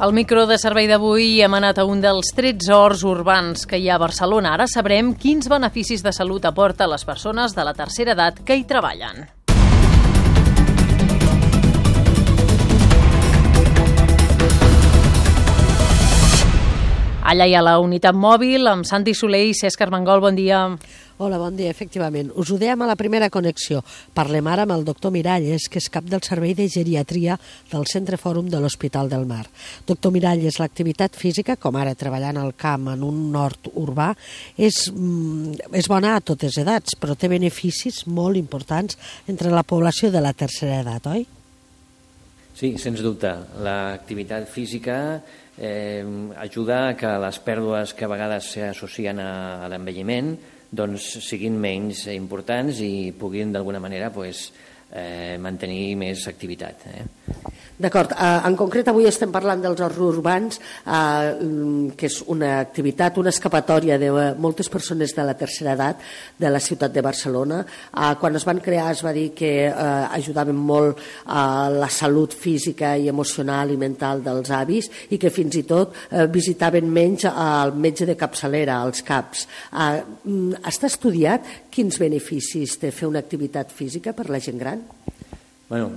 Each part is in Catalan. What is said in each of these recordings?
Al micro de servei d'avui hem anat a un dels 13 horts urbans que hi ha a Barcelona. Ara sabrem quins beneficis de salut aporta a les persones de la tercera edat que hi treballen. Allà hi ha la unitat mòbil amb Santi Soler i Cesc Armengol. Bon dia. Hola, bon dia, efectivament. Us ho dèiem a la primera connexió. Parlem ara amb el doctor Miralles, que és cap del Servei de Geriatria del Centre Fòrum de l'Hospital del Mar. Doctor Miralles, l'activitat física, com ara treballant al camp en un nord urbà, és, mm, és bona a totes edats, però té beneficis molt importants entre la població de la tercera edat, oi? Sí, sens dubte. L'activitat física eh, ajuda a que les pèrdues que a vegades s'associen a, a l'envelliment doncs, siguin menys importants i puguin d'alguna manera pues, eh, mantenir més activitat. Eh? D'acord. Uh, en concret, avui estem parlant dels horts urbans, uh, que és una activitat, una escapatòria de moltes persones de la tercera edat de la ciutat de Barcelona. Uh, quan es van crear es va dir que ajudaven molt a la salut física i emocional i mental dels avis i que fins i tot visitaven menys al metge de capçalera, als CAPs. Uh, està estudiat quins beneficis té fer una activitat física per la gent gran? Bueno,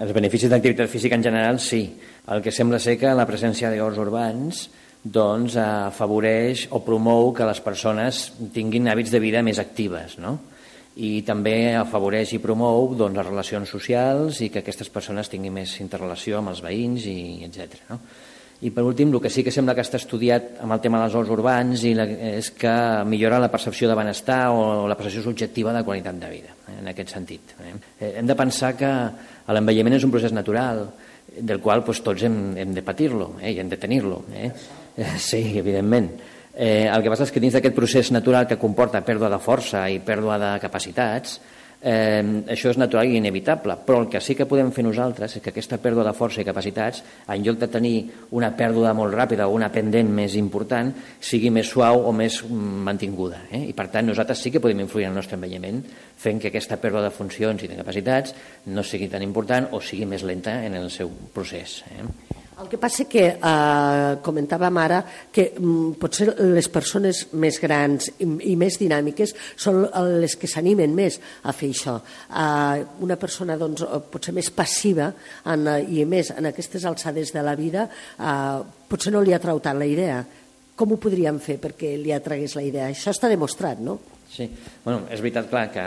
els beneficis d'activitat física en general sí. El que sembla ser que la presència d'horts urbans doncs, afavoreix o promou que les persones tinguin hàbits de vida més actives, no? i també afavoreix i promou doncs, les relacions socials i que aquestes persones tinguin més interrelació amb els veïns i etc. No? I per últim, el que sí que sembla que està estudiat amb el tema dels horts urbans i la, és que millora la percepció de benestar o la percepció subjectiva de qualitat de vida, eh, en aquest sentit. Eh. eh hem de pensar que l'envelliment és un procés natural del qual doncs, tots hem, hem de patir-lo eh, i hem de tenir-lo. Eh. sí, evidentment. Eh, el que passa és que dins d'aquest procés natural que comporta pèrdua de força i pèrdua de capacitats, eh, això és natural i inevitable, però el que sí que podem fer nosaltres és que aquesta pèrdua de força i capacitats, en lloc de tenir una pèrdua molt ràpida o una pendent més important, sigui més suau o més mm, mantinguda. Eh? I per tant nosaltres sí que podem influir en el nostre envelliment fent que aquesta pèrdua de funcions i de capacitats no sigui tan important o sigui més lenta en el seu procés. Eh? El que passa que eh, comentàvem ara que mm, potser les persones més grans i, i més dinàmiques són les que s'animen més a fer això. Eh, una persona doncs, potser més passiva en, i més en aquestes alçades de la vida eh, potser no li atrau tant la idea. Com ho podríem fer perquè li atragués la idea? Això està demostrat, no? Sí, bueno, és veritat, clar, que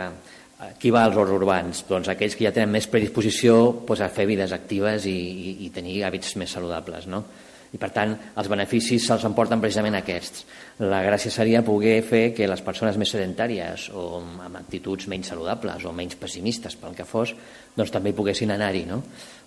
qui va als horts urbans? Doncs aquells que ja tenen més predisposició doncs, a fer vides actives i, i, i tenir hàbits més saludables. No? I per tant, els beneficis se'ls emporten precisament aquests. La gràcia seria poder fer que les persones més sedentàries o amb actituds menys saludables o menys pessimistes pel que fos, doncs també poguessin anar-hi, no?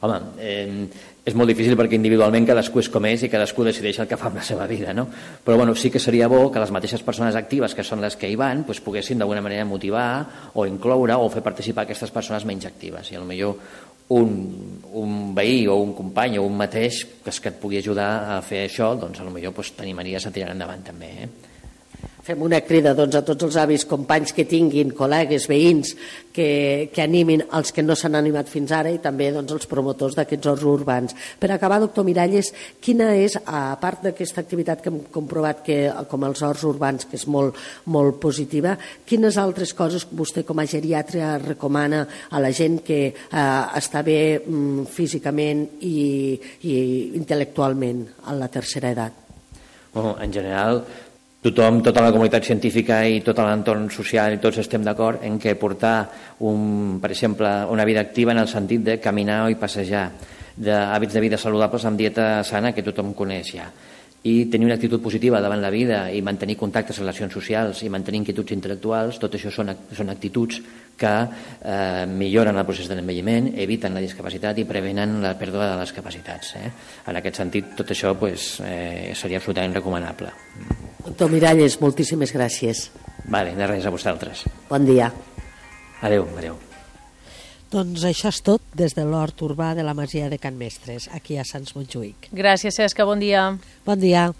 Home, eh, és molt difícil perquè individualment cadascú és com és i cadascú decideix el que fa amb la seva vida, no? Però bueno, sí que seria bo que les mateixes persones actives que són les que hi van doncs poguessin d'alguna manera motivar o incloure o fer participar aquestes persones menys actives i potser un, un veí o un company o un mateix que, que et pugui ajudar a fer això, doncs potser doncs, t'animaries a tirar endavant també. Eh? Fem una crida doncs, a tots els avis, companys que tinguin, col·legues, veïns, que, que animin els que no s'han animat fins ara i també doncs, els promotors d'aquests horts urbans. Per acabar, doctor Miralles, quina és, a part d'aquesta activitat que hem comprovat que, com els horts urbans, que és molt, molt positiva, quines altres coses vostè com a geriatre recomana a la gent que eh, està bé mm, físicament i, i intel·lectualment a la tercera edat? Bueno, en general, tothom, tota la comunitat científica i tot l'entorn social i tots estem d'acord en que portar, un, per exemple, una vida activa en el sentit de caminar i passejar, d'hàbits de vida saludables amb dieta sana que tothom coneix ja i tenir una actitud positiva davant la vida i mantenir contactes, relacions socials i mantenir inquietuds intel·lectuals, tot això són, són actituds que eh, milloren el procés de l'envelliment, eviten la discapacitat i prevenen la pèrdua de les capacitats. Eh? En aquest sentit, tot això pues, eh, seria absolutament recomanable. Doctor Miralles, moltíssimes gràcies. Vale, de res a vosaltres. Bon dia. Adéu, adéu. Doncs això és tot des de l'hort urbà de la Masia de Can Mestres, aquí a Sants Montjuïc. Gràcies, Cesca, bon dia. Bon dia.